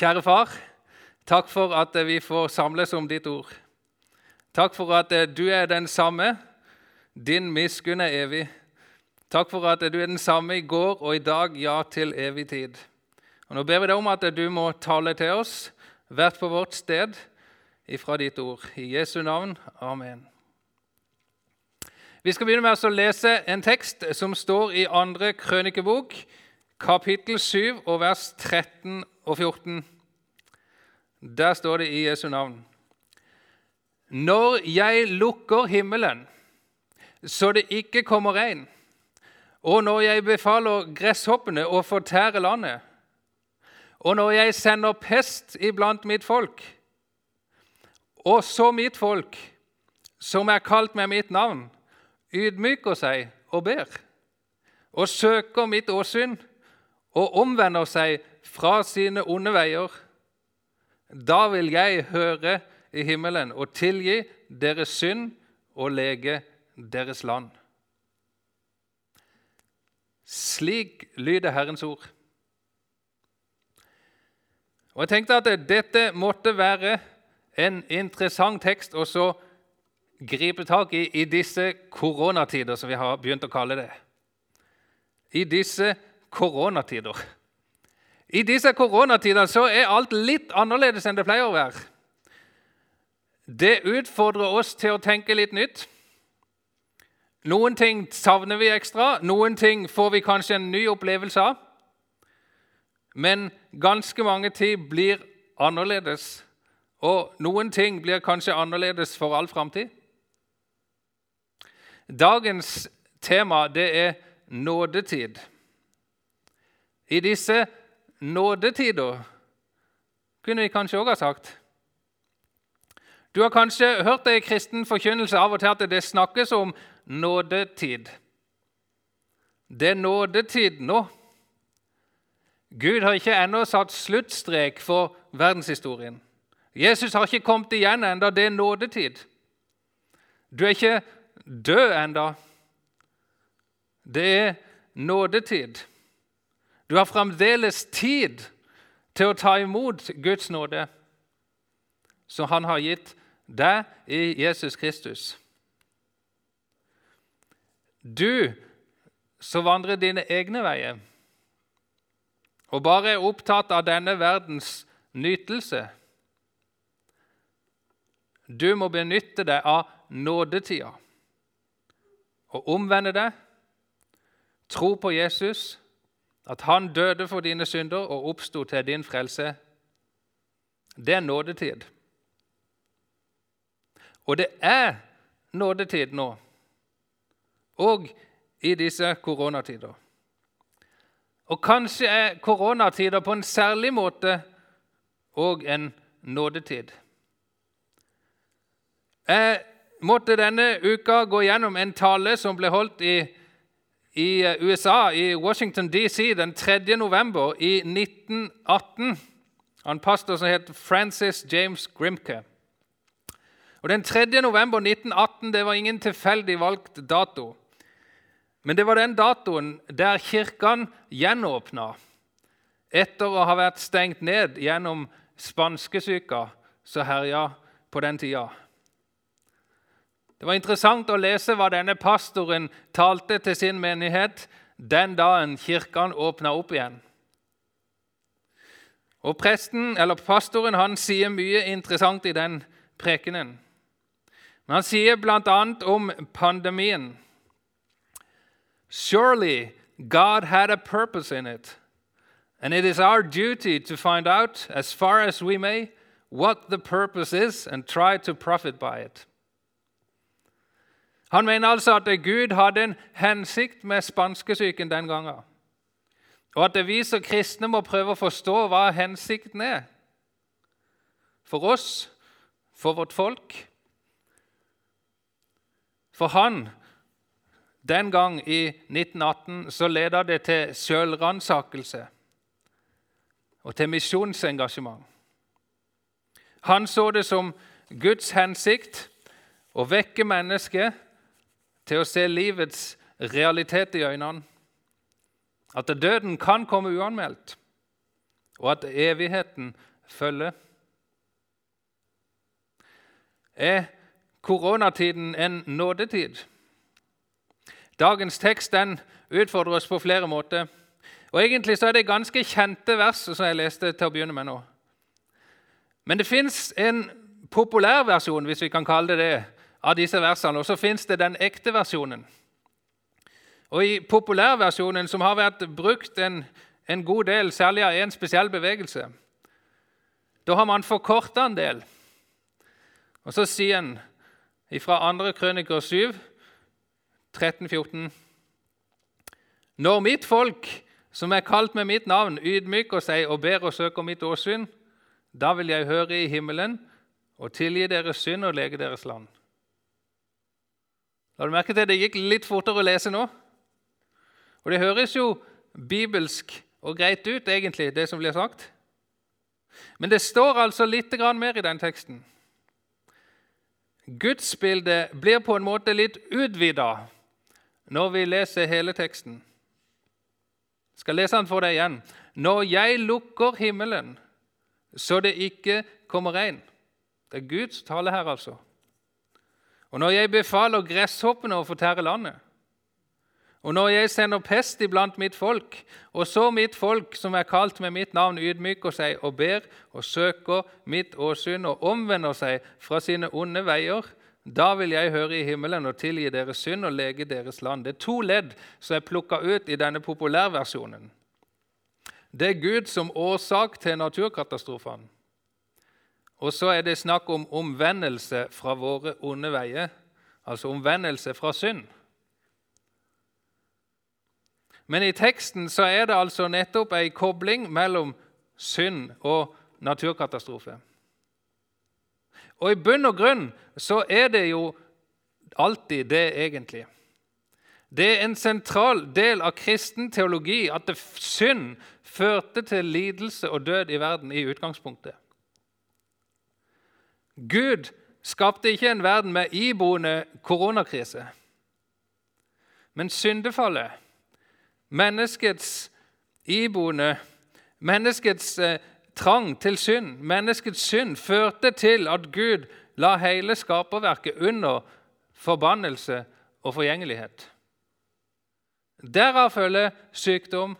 Kjære far, takk for at vi får samles om ditt ord. Takk for at du er den samme. Din miskunn er evig. Takk for at du er den samme i går og i dag, ja, til evig tid. Og Nå ber vi deg om at du må tale til oss, hvert på vårt sted, ifra ditt ord. I Jesu navn. Amen. Vi skal begynne med å lese en tekst som står i andre krønikebok, kapittel 7, og vers 13 og 14. Der står det i Jesu navn. Når jeg lukker himmelen, så det ikke kommer regn, og når jeg befaler gresshoppene å fortære landet, og når jeg sender pest iblant mitt folk, og så mitt folk, som er kalt med mitt navn, ydmyker seg og ber, og søker mitt åsyn og omvender seg fra sine onde veier, da vil jeg høre i himmelen og tilgi deres synd og lege deres land. Slik lyder Herrens ord. Og Jeg tenkte at dette måtte være en interessant tekst å gripe tak i i disse koronatider, som vi har begynt å kalle det. I disse koronatider. I disse koronatider så er alt litt annerledes enn det pleier å være. Det utfordrer oss til å tenke litt nytt. Noen ting savner vi ekstra, noen ting får vi kanskje en ny opplevelse av. Men ganske mange ting blir annerledes, og noen ting blir kanskje annerledes for all framtid. Dagens tema det er nådetid. I disse nådetider, kunne vi kanskje òg ha sagt. Du har kanskje hørt det i kristen forkynnelse av og til at det snakkes om nådetid. Det er nådetid nå. Gud har ikke ennå satt sluttstrek for verdenshistorien. Jesus har ikke kommet igjen enda, Det er nådetid. Du er ikke død enda. Det er nådetid. Du har fremdeles tid til å ta imot Guds nåde, som Han har gitt deg i Jesus Kristus. Du som vandrer dine egne veier og bare er opptatt av denne verdens nytelse. Du må benytte deg av nådetida og omvende deg, tro på Jesus at han døde for dine synder og oppsto til din frelse, det er nådetid. Og det er nådetid nå, og i disse koronatider. Og kanskje er koronatider på en særlig måte òg en nådetid. Jeg måtte denne uka gå gjennom en tale som ble holdt i i eh, USA, i Washington DC, den 3. november i 1918. En pastor som het Francis James Grimke. Og Den 3. november 1918 det var ingen tilfeldig valgt dato. Men det var den datoen der kirken gjenåpna etter å ha vært stengt ned gjennom spanskesyka som herja på den tida. Det var interessant å lese hva denne pastoren talte til sin menighet den dagen kirken åpna opp igjen. Og presten, eller Pastoren han sier mye interessant i den prekenen. Men han sier bl.a. om pandemien. Surely God had a purpose in it, and it is our duty to find out, as far as we may, what the purpose is and try to profit by it. Han mener altså at Gud hadde en hensikt med spanskesyken den gangen. Og at vi som kristne må prøve å forstå hva hensikten er. For oss, for vårt folk. For han, den gang i 1918, så leda det til selvransakelse og til misjonsengasjement. Han så det som Guds hensikt å vekke mennesket til å se livets realitet i øynene. At døden kan komme uanmeldt, og at evigheten følger. Er koronatiden en nådetid? Dagens tekst den utfordrer oss på flere måter. Og Egentlig så er det ganske kjente vers som jeg leste til å begynne med nå. Men det fins en populær versjon, hvis vi kan kalle det det, av disse versene. Og så fins det den ekte versjonen. Og I populærversjonen, som har vært brukt en, en god del, særlig av en spesiell bevegelse, da har man forkorta en del. Og så sier en fra 2. Krøniker 7, 13-14 Når mitt folk, som er kalt med mitt navn, ydmyker seg og ber og søker mitt åsyn, da vil jeg høre i himmelen og tilgi deres synd og lege deres land. La du merke til Det gikk litt fortere å lese nå. Og Det høres jo bibelsk og greit ut, egentlig, det som blir sagt. Men det står altså litt mer i den teksten. Gudsbildet blir på en måte litt utvida når vi leser hele teksten. Jeg skal lese den for deg igjen. Når jeg lukker himmelen, så det ikke kommer regn Det er Guds tale her, altså. Og når jeg befaler gresshoppene å fortære landet, og når jeg sender pest iblant mitt folk, og så mitt folk, som er kalt med mitt navn, ydmyker seg og ber og søker mitt åsyn og omvender seg fra sine onde veier, da vil jeg høre i himmelen og tilgi deres synd og lege deres land. Det er to ledd som er plukka ut i denne populærversjonen. Det er Gud som årsak til naturkatastrofene. Og så er det snakk om omvendelse fra våre onde veier, altså omvendelse fra synd. Men i teksten så er det altså nettopp ei kobling mellom synd og naturkatastrofe. Og i bunn og grunn så er det jo alltid det, egentlig. Det er en sentral del av kristen teologi at synd førte til lidelse og død i verden i utgangspunktet. Gud skapte ikke en verden med iboende koronakrise. Men syndefallet Menneskets iboende, menneskets eh, trang til synd, menneskets synd, førte til at Gud la hele skaperverket under forbannelse og forgjengelighet. Derav følger sykdom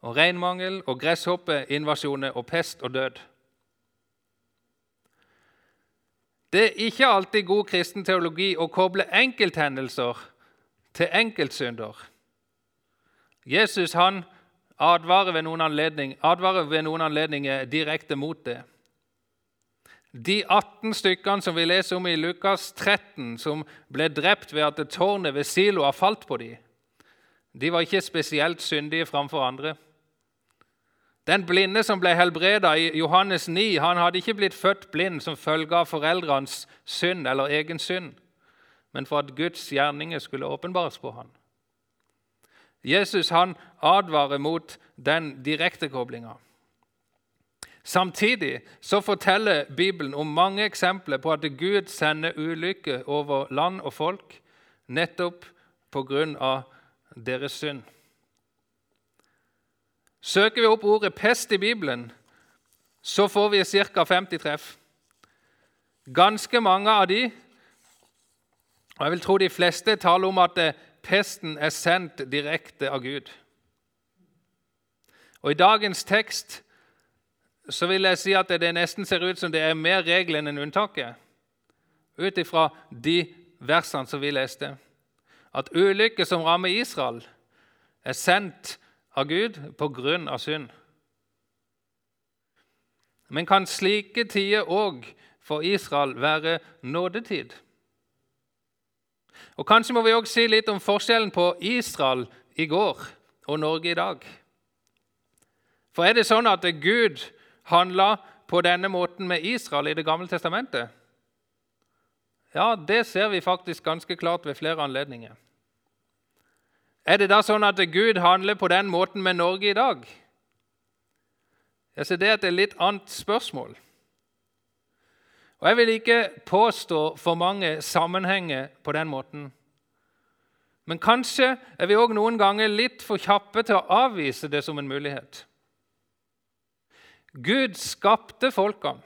og regnmangel og gresshoppeinvasjoner og pest og død. Det er ikke alltid god kristen teologi å koble enkelthendelser til enkeltsynder. Jesus han advarer ved noen, anledning, advarer ved noen anledninger direkte mot det. De 18 stykkene som vi leser om i Lukas 13, som ble drept ved at tårnet ved Silo har falt på dem, de var ikke spesielt syndige framfor andre. Den blinde som ble helbreda i Johannes 9, han hadde ikke blitt født blind som følge av foreldrenes synd eller egen synd, men for at Guds gjerninger skulle åpenbares på ham. Jesus han advarer mot den direktekoblinga. Samtidig så forteller Bibelen om mange eksempler på at Gud sender ulykke over land og folk nettopp pga. deres synd. Søker vi opp ordet 'pest' i Bibelen, så får vi ca. 50 treff. Ganske mange av de, og jeg vil tro de fleste, taler om at pesten er sendt direkte av Gud. Og I dagens tekst så vil jeg si at det nesten ser ut som det er mer regelen enn unntaket. Ut ifra de versene som vi leste. At ulykker som rammer Israel, er sendt av Gud på grunn av synd. Men kan slike tider òg for Israel være nådetid? Og Kanskje må vi også si litt om forskjellen på Israel i går og Norge i dag. For er det sånn at Gud handla på denne måten med Israel i Det gamle testamentet? Ja, det ser vi faktisk ganske klart ved flere anledninger. Er det da sånn at Gud handler på den måten med Norge i dag? Jeg ser Det er et litt annet spørsmål. Og Jeg vil ikke påstå for mange sammenhenger på den måten. Men kanskje er vi òg noen ganger litt for kjappe til å avvise det som en mulighet. Gud skapte folkene.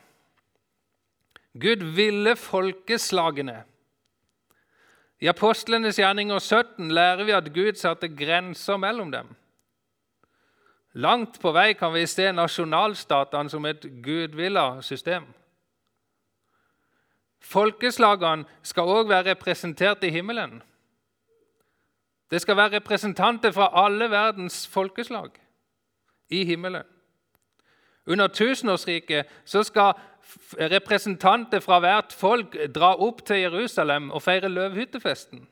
Gud ville folkeslagene. I Apostlenes gjerninger 17 lærer vi at Gud satte grenser mellom dem. Langt på vei kan vi se nasjonalstatene som et gudvilla system. Folkeslagene skal òg være representert i himmelen. Det skal være representanter fra alle verdens folkeslag i himmelen. Under tusenårsriket skal representanter fra hvert folk dra opp til Jerusalem og feire løvhyttefesten.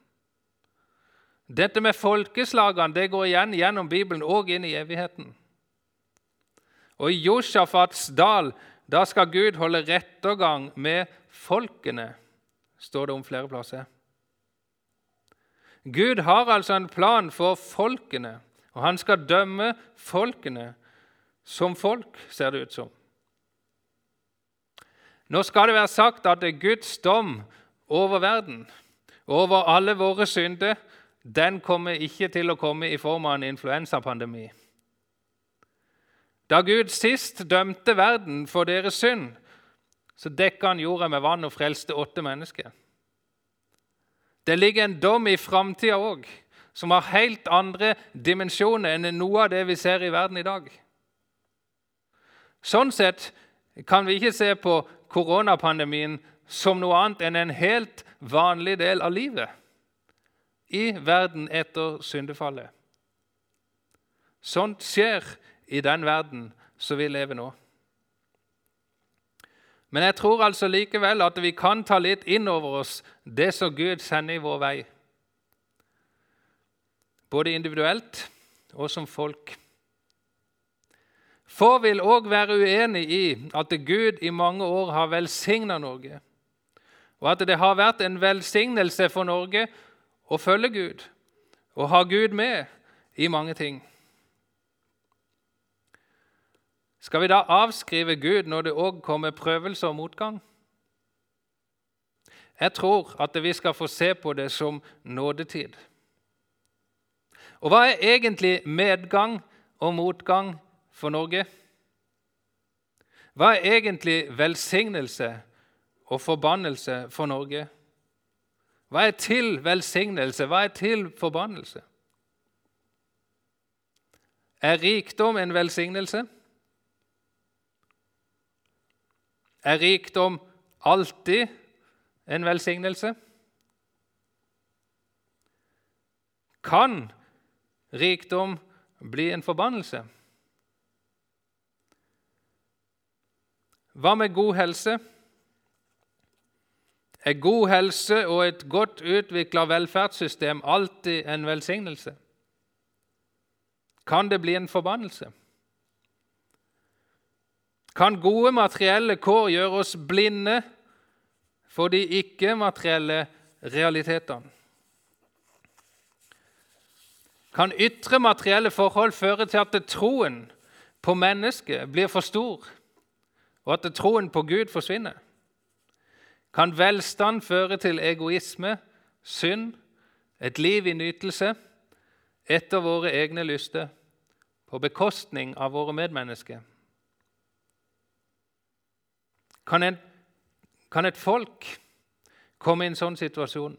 Dette med folkeslagene det går igjen gjennom Bibelen og inn i evigheten. Og I Josjafats dal da skal Gud holde rettergang med folkene, står det om flere plasser. Gud har altså en plan for folkene, og han skal dømme folkene som folk, ser det ut som. Nå skal det være sagt at Guds dom over verden, over alle våre synder, den kommer ikke til å komme i form av en influensapandemi. Da Gud sist dømte verden for deres synd, så dekka han jorda med vann og frelste åtte mennesker. Det ligger en dom i framtida òg, som har helt andre dimensjoner enn noe av det vi ser i verden i dag. Sånn sett kan vi ikke se på koronapandemien som noe annet enn en helt vanlig del av livet i verden etter syndefallet. Sånt skjer i den verden som vi lever nå. Men jeg tror altså likevel at vi kan ta litt inn over oss det som Gud sender i vår vei. Både individuelt og som folk. Få vil òg være uenig i at Gud i mange år har velsigna Norge, og at det har vært en velsignelse for Norge å følge Gud og ha Gud med i mange ting. Skal vi da avskrive Gud når det òg kommer prøvelser og motgang? Jeg tror at vi skal få se på det som nådetid. Og hva er egentlig medgang og motgang for Norge? Hva er egentlig velsignelse og forbannelse for Norge? Hva er til velsignelse? Hva er til forbannelse? Er rikdom en velsignelse? Er rikdom alltid en velsignelse? Kan rikdom bli en forbannelse? Hva med god helse? Er god helse og et godt utvikla velferdssystem alltid en velsignelse? Kan det bli en forbannelse? Kan gode materielle kår gjøre oss blinde for de ikke-materielle realitetene? Kan ytre materielle forhold føre til at troen på mennesket blir for stor, og at troen på Gud forsvinner? Kan velstand føre til egoisme, synd, et liv i nytelse etter våre egne lyster, på bekostning av våre medmennesker? Kan, en, kan et folk komme i en sånn situasjon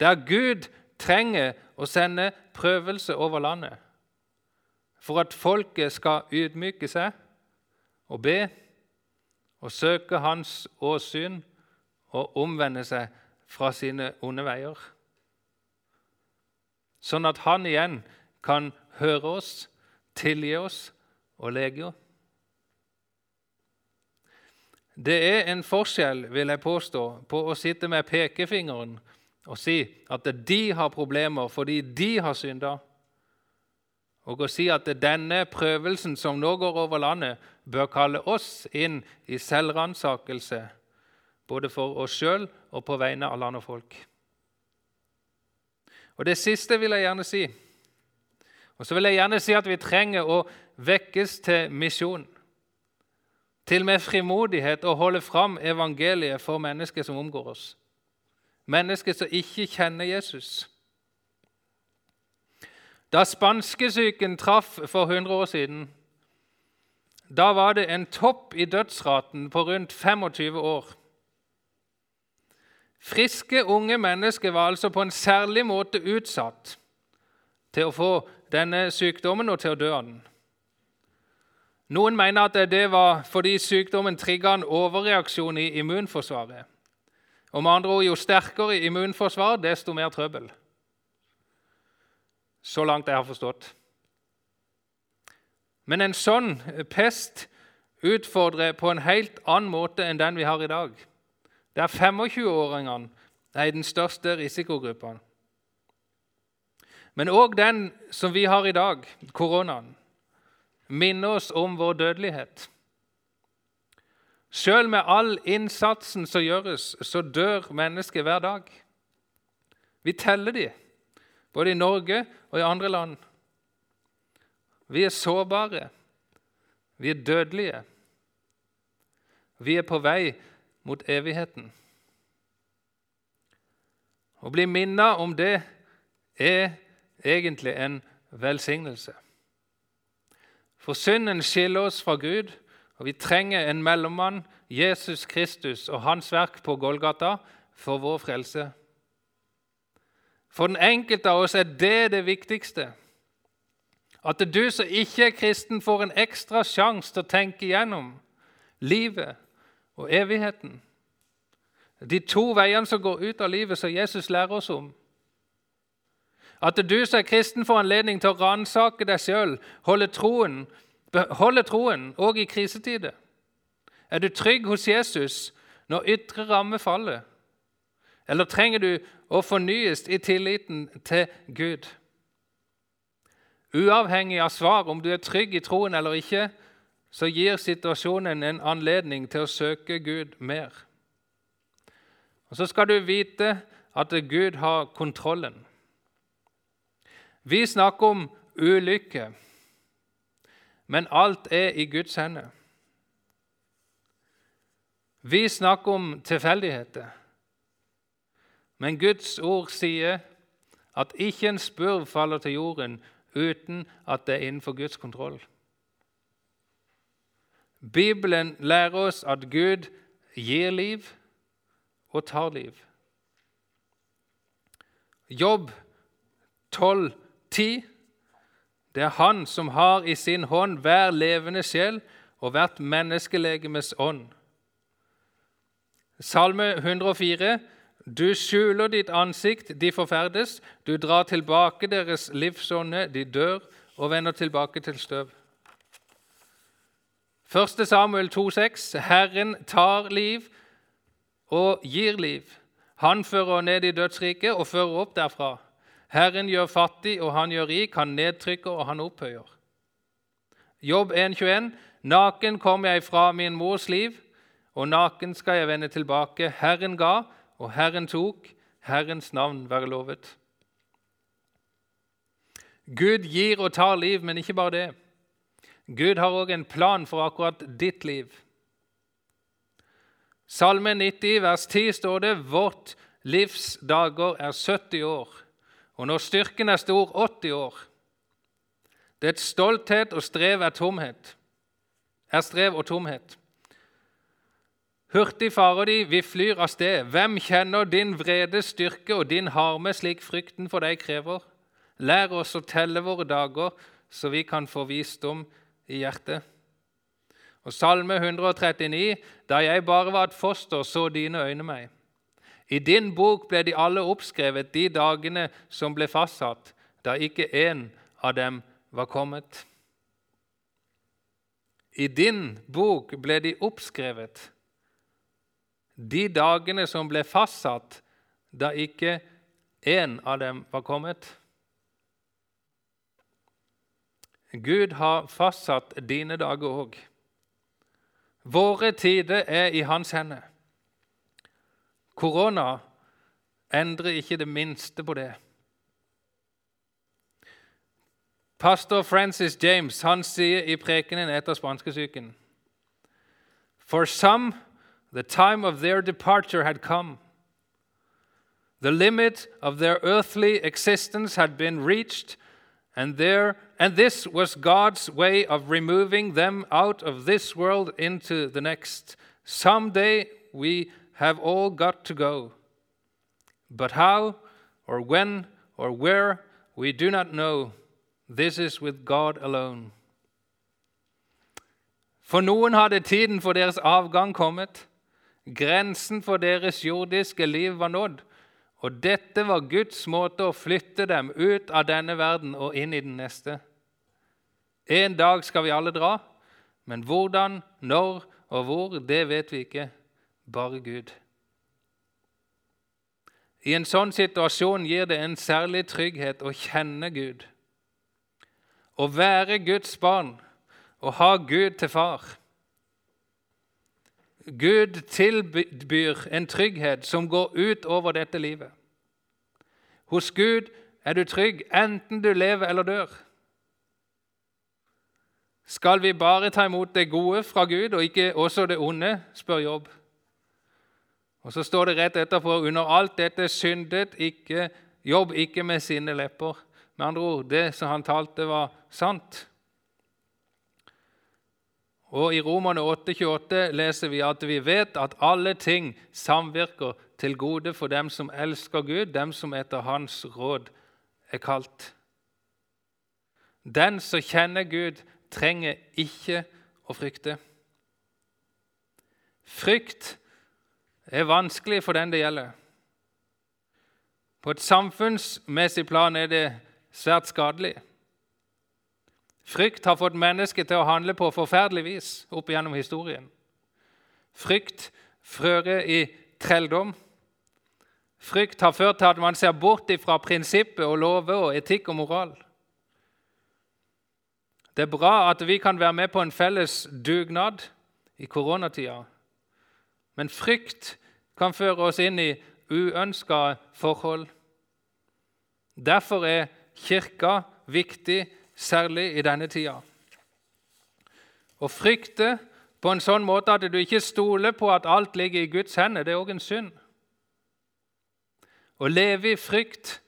der Gud trenger å sende prøvelse over landet for at folket skal ydmyke seg og be og søke hans åsyn og omvende seg fra sine onde veier. Sånn at han igjen kan høre oss, tilgi oss og lege. oss. Det er en forskjell, vil jeg påstå, på å sitte med pekefingeren og si at de har problemer fordi de har synda, og å si at denne prøvelsen som nå går over landet, bør kalle oss inn i selvransakelse, både for oss sjøl og på vegne av land og folk. Og Det siste vil jeg gjerne si. Og så vil jeg gjerne si at vi trenger å vekkes til misjon. Til med frimodighet å holde fram evangeliet for mennesker som omgår oss. Mennesker som ikke kjenner Jesus. Da spanskesyken traff for 100 år siden, da var det en topp i dødsraten på rundt 25 år. Friske, unge mennesker var altså på en særlig måte utsatt til å få denne sykdommen og til å dø av den. Noen mener at det var fordi sykdommen trigga en overreaksjon i immunforsvaret. Og med andre ord, Jo sterkere immunforsvar, desto mer trøbbel. Så langt jeg har forstått. Men en sånn pest utfordrer på en helt annen måte enn den vi har i dag. Der 25-åringene er i den største risikogruppa. Men òg den som vi har i dag, koronaen, minner oss om vår dødelighet. Sjøl med all innsatsen som gjøres, så dør mennesker hver dag. Vi teller de, både i Norge og i andre land. Vi er sårbare. Vi er dødelige. Vi er på vei mot evigheten. Å bli minnet om det er egentlig en velsignelse. For synden skiller oss fra Gud, og vi trenger en mellommann, Jesus Kristus og hans verk på Golgata, for vår frelse. For den enkelte av oss er det det viktigste. At du som ikke er kristen, får en ekstra sjanse til å tenke igjennom livet og evigheten. De to veiene som går ut av livet, som Jesus lærer oss om. At du som er kristen, får anledning til å ransake deg sjøl, holde troen, beholde troen òg i krisetider. Er du trygg hos Jesus når ytre rammer faller? Eller trenger du å fornyes i tilliten til Gud? Uavhengig av svar om du er trygg i troen eller ikke, så gir situasjonen en anledning til å søke Gud mer. Og Så skal du vite at Gud har kontrollen. Vi snakker om ulykke, men alt er i Guds hender. Vi snakker om tilfeldigheter, men Guds ord sier at ikke en spurv faller til jorden uten at det er innenfor Guds kontroll. Bibelen lærer oss at Gud gir liv og tar liv. Jobb 12, 10. Det er Han som har i sin hånd hver levende sjel og hvert menneskelegemes ånd. Salme 104. Du skjuler ditt ansikt, de forferdes. Du drar tilbake deres livsånde, de dør og vender tilbake til støv. 1. Samuel 2,6.: Herren tar liv og gir liv. Han fører ned i dødsriket og fører opp derfra. Herren gjør fattig, og han gjør rik. Han nedtrykker, og han opphøyer. Jobb 1,21.: Naken kom jeg fra min mors liv, og naken skal jeg vende tilbake. Herren ga, og Herren tok. Herrens navn være lovet. Gud gir og tar liv, men ikke bare det. Gud har òg en plan for akkurat ditt liv. Salme 90, vers 10 står det vårt livs dager er 70 år, og når styrken er stor, 80 år. Det er et stolthet og strev er tomhet. Er strev og tomhet. Hurtig farer de, vi flyr av sted. Hvem kjenner din vrede styrke og din harme slik frykten for deg krever? Lær oss å telle våre dager, så vi kan få visdom i hjertet. Og Salme 139.: Da jeg bare var et foster, så dine øyne meg. I din bok ble de alle oppskrevet, de dagene som ble fastsatt, da ikke én av dem var kommet. I din bok ble de oppskrevet, de dagene som ble fastsatt da ikke én av dem var kommet. Gud har fastsatt dine dager òg. Våre tider er i hans hender. Korona endrer ikke det minste på det. Pastor Francis James han sier i prekenen etter spanskesyken For some The time of their departure had come. The limit of their earthly existence had been reached, And, there, and this was God's way of removing them out of this world into the next. Someday we have all got to go. But how, or when, or where, we do not know. This is with God alone. For noen hadde tiden for deres avgang kommet. Grensen for deres jordiske liv var nådd. Og dette var Guds måte å flytte dem ut av denne verden og inn i den neste. En dag skal vi alle dra, men hvordan, når og hvor, det vet vi ikke. Bare Gud. I en sånn situasjon gir det en særlig trygghet å kjenne Gud. Å være Guds barn og ha Gud til far. Gud tilbyr en trygghet som går ut over dette livet. Hos Gud er du trygg enten du lever eller dør. Skal vi bare ta imot det gode fra Gud og ikke også det onde, spør Jobb. Og Så står det rett etterpå under alt dette syndet ikke Jobb ikke med sine lepper. Med andre ord, det som han talte, var sant. Og I Romerne 8,28 leser vi at vi vet at alle ting samvirker til gode for dem som elsker Gud, dem som etter Hans råd er kalt. Den som kjenner Gud, trenger ikke å frykte. Frykt er vanskelig for den det gjelder. På et samfunnsmessig plan er det svært skadelig. Frykt har fått mennesket til å handle på forferdelig vis opp gjennom historien. Frykt frører i trelldom. Frykt har ført til at man ser bort fra prinsippet og lover og etikk og moral. Det er bra at vi kan være med på en felles dugnad i koronatida. Men frykt kan føre oss inn i uønska forhold. Derfor er Kirka viktig særlig i denne tida. Å frykte på en sånn måte at du ikke stoler på at alt ligger i Guds hender, det er òg en synd. Å leve i frykt,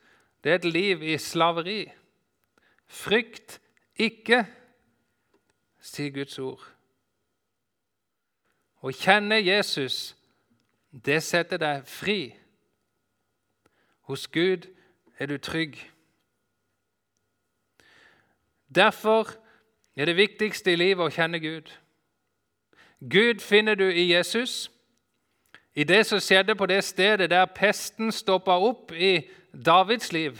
det er et liv i slaveri. Frykt ikke, sier Guds ord. Å kjenne Jesus, det setter deg fri. Hos Gud er du trygg. Derfor er det viktigste i livet å kjenne Gud. Gud finner du i Jesus. I det som skjedde på det stedet der pesten stoppa opp i Davids liv.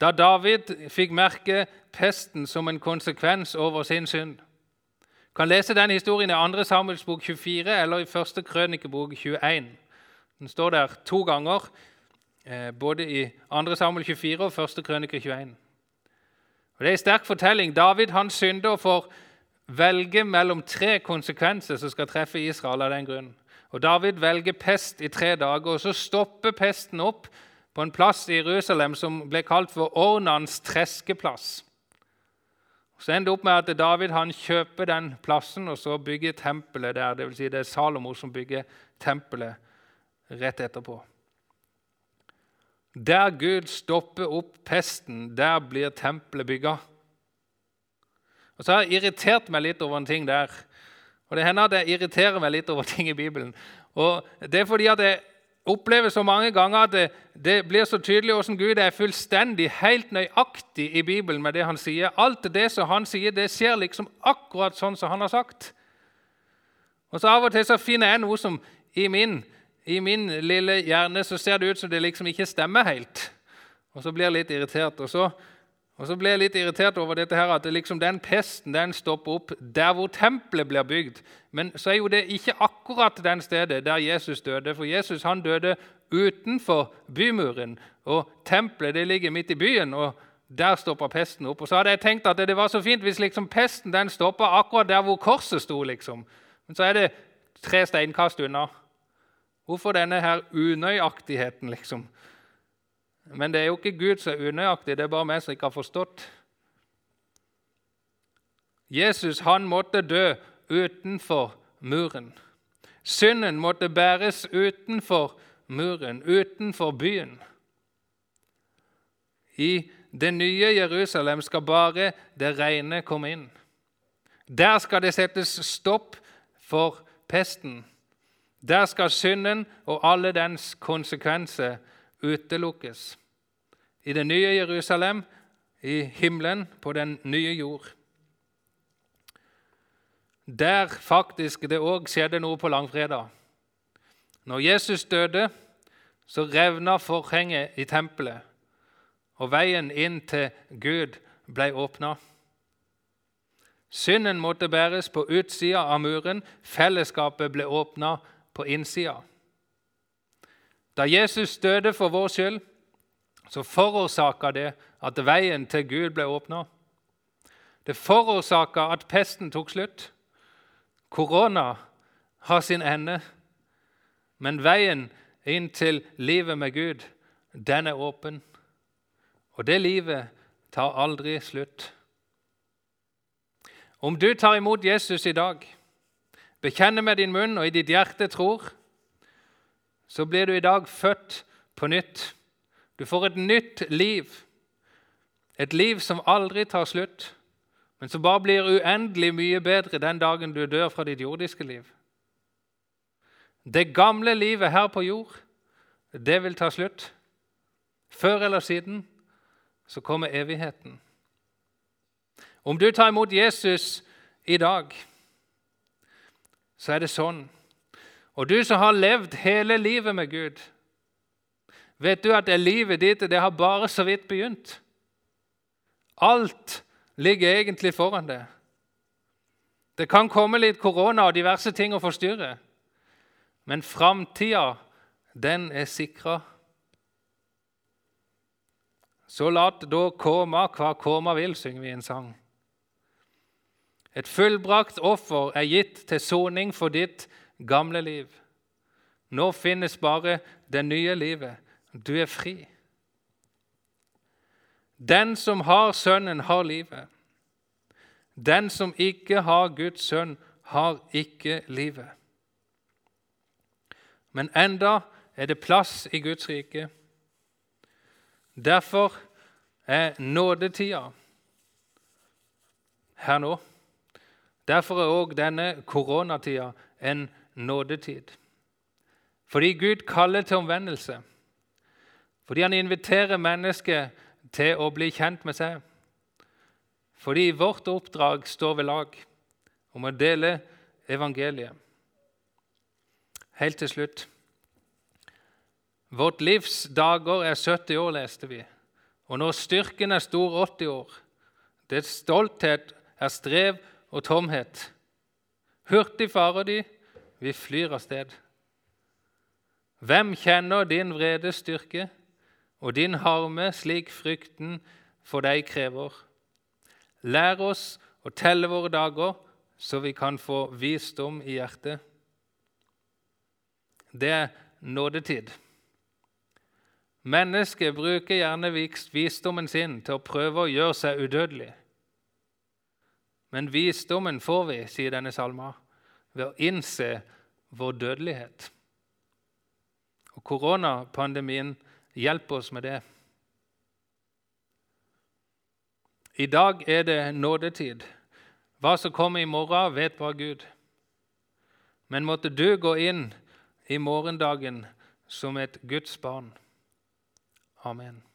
Da David fikk merke pesten som en konsekvens over sin synd. Du kan lese den historien i 2. Samuels bok 24 eller i 1. Krønikebok 21. Den står der to ganger, eh, både i 2. Samuel 24 og 1. Krønike 21. Og Det er en sterk fortelling. David han synder får velge mellom tre konsekvenser som skal treffe Israel. av den grunn. Og David velger pest i tre dager, og så stopper pesten opp på en plass i Jerusalem som ble kalt for Ornans treskeplass. Så ender det opp med at David han kjøper den plassen og så bygger tempelet der. Det, vil si det er Salomo som bygger tempelet rett etterpå. Der Gud stopper opp pesten, der blir tempelet bygga. Og Så har jeg irritert meg litt over en ting der. Og Det hender at jeg irriterer meg litt over ting i Bibelen. Og Det er fordi at jeg opplever så mange ganger at det, det blir så tydelig hvordan Gud er fullstendig, helt nøyaktig i Bibelen med det han sier. Alt det som han sier, det skjer liksom akkurat sånn som han har sagt. Og så Av og til så finner jeg noe som i min i min lille hjerne så ser det ut som det liksom ikke stemmer helt. Og så blir jeg litt irritert. Og så, og så blir jeg litt irritert over dette her, at det liksom den pesten den stopper opp der hvor tempelet blir bygd. Men så er jo det ikke akkurat den stedet der Jesus døde. For Jesus han døde utenfor bymuren, og tempelet det ligger midt i byen. og Der stoppa pesten opp. Og så hadde jeg tenkt at det var så fint hvis liksom pesten den stoppa akkurat der hvor korset sto. liksom. Men så er det tre steinkast unna. Hvorfor denne her unøyaktigheten, liksom? Men det er jo ikke Gud som er unøyaktig, det er bare meg som ikke har forstått. Jesus han måtte dø utenfor muren. Synden måtte bæres utenfor muren, utenfor byen. I det nye Jerusalem skal bare det rene komme inn. Der skal det settes stopp for pesten. Der skal synden og alle dens konsekvenser utelukkes. I det nye Jerusalem, i himmelen, på den nye jord. Der faktisk det òg skjedde noe på langfredag. Når Jesus døde, så revna forhenget i tempelet, og veien inn til Gud ble åpna. Synden måtte bæres på utsida av muren, fellesskapet ble åpna på innsida. Da Jesus døde for vår skyld, så forårsaka det at veien til Gud ble åpna. Det forårsaka at pesten tok slutt. Korona har sin ende, men veien inn til livet med Gud, den er åpen. Og det livet tar aldri slutt. Om du tar imot Jesus i dag, bekjenner med din munn og i ditt hjerte tror, så blir du i dag født på nytt. Du får et nytt liv. Et liv som aldri tar slutt, men som bare blir uendelig mye bedre den dagen du dør fra ditt jordiske liv. Det gamle livet her på jord, det vil ta slutt. Før eller siden så kommer evigheten. Om du tar imot Jesus i dag, så er det sånn. Og du som har levd hele livet med Gud, vet du at det livet ditt det har bare så vidt begynt. Alt ligger egentlig foran deg. Det kan komme litt korona og diverse ting å forstyrre, men framtida, den er sikra. Så lat da koma hva koma vil, synger vi en sang. Et fullbrakt offer er gitt til soning for ditt gamle liv. Nå finnes bare det nye livet. Du er fri. Den som har Sønnen, har livet. Den som ikke har Guds sønn, har ikke livet. Men enda er det plass i Guds rike. Derfor er nådetida her nå. Derfor er òg denne koronatida en nådetid. Fordi Gud kaller til omvendelse. Fordi han inviterer mennesket til å bli kjent med seg. Fordi vårt oppdrag står ved lag om å dele evangeliet. Helt til slutt. Vårt livs dager er 70 år, leste vi. Og når styrken er stor, 80 år. Det er stolthet, er strev og tomhet. Hurtig farer de, vi flyr av sted. Hvem kjenner din vrede styrke og din harme slik frykten for deg krever? Lær oss å telle våre dager, så vi kan få visdom i hjertet. Det er nådetid. Mennesket bruker gjerne visdommen sin til å prøve å gjøre seg udødelig. Men visdommen får vi, sier denne salma, ved å innse vår dødelighet. Og Koronapandemien hjelper oss med det. I dag er det nådetid. Hva som kommer i morgen, vet bare Gud. Men måtte du gå inn i morgendagen som et Guds barn. Amen.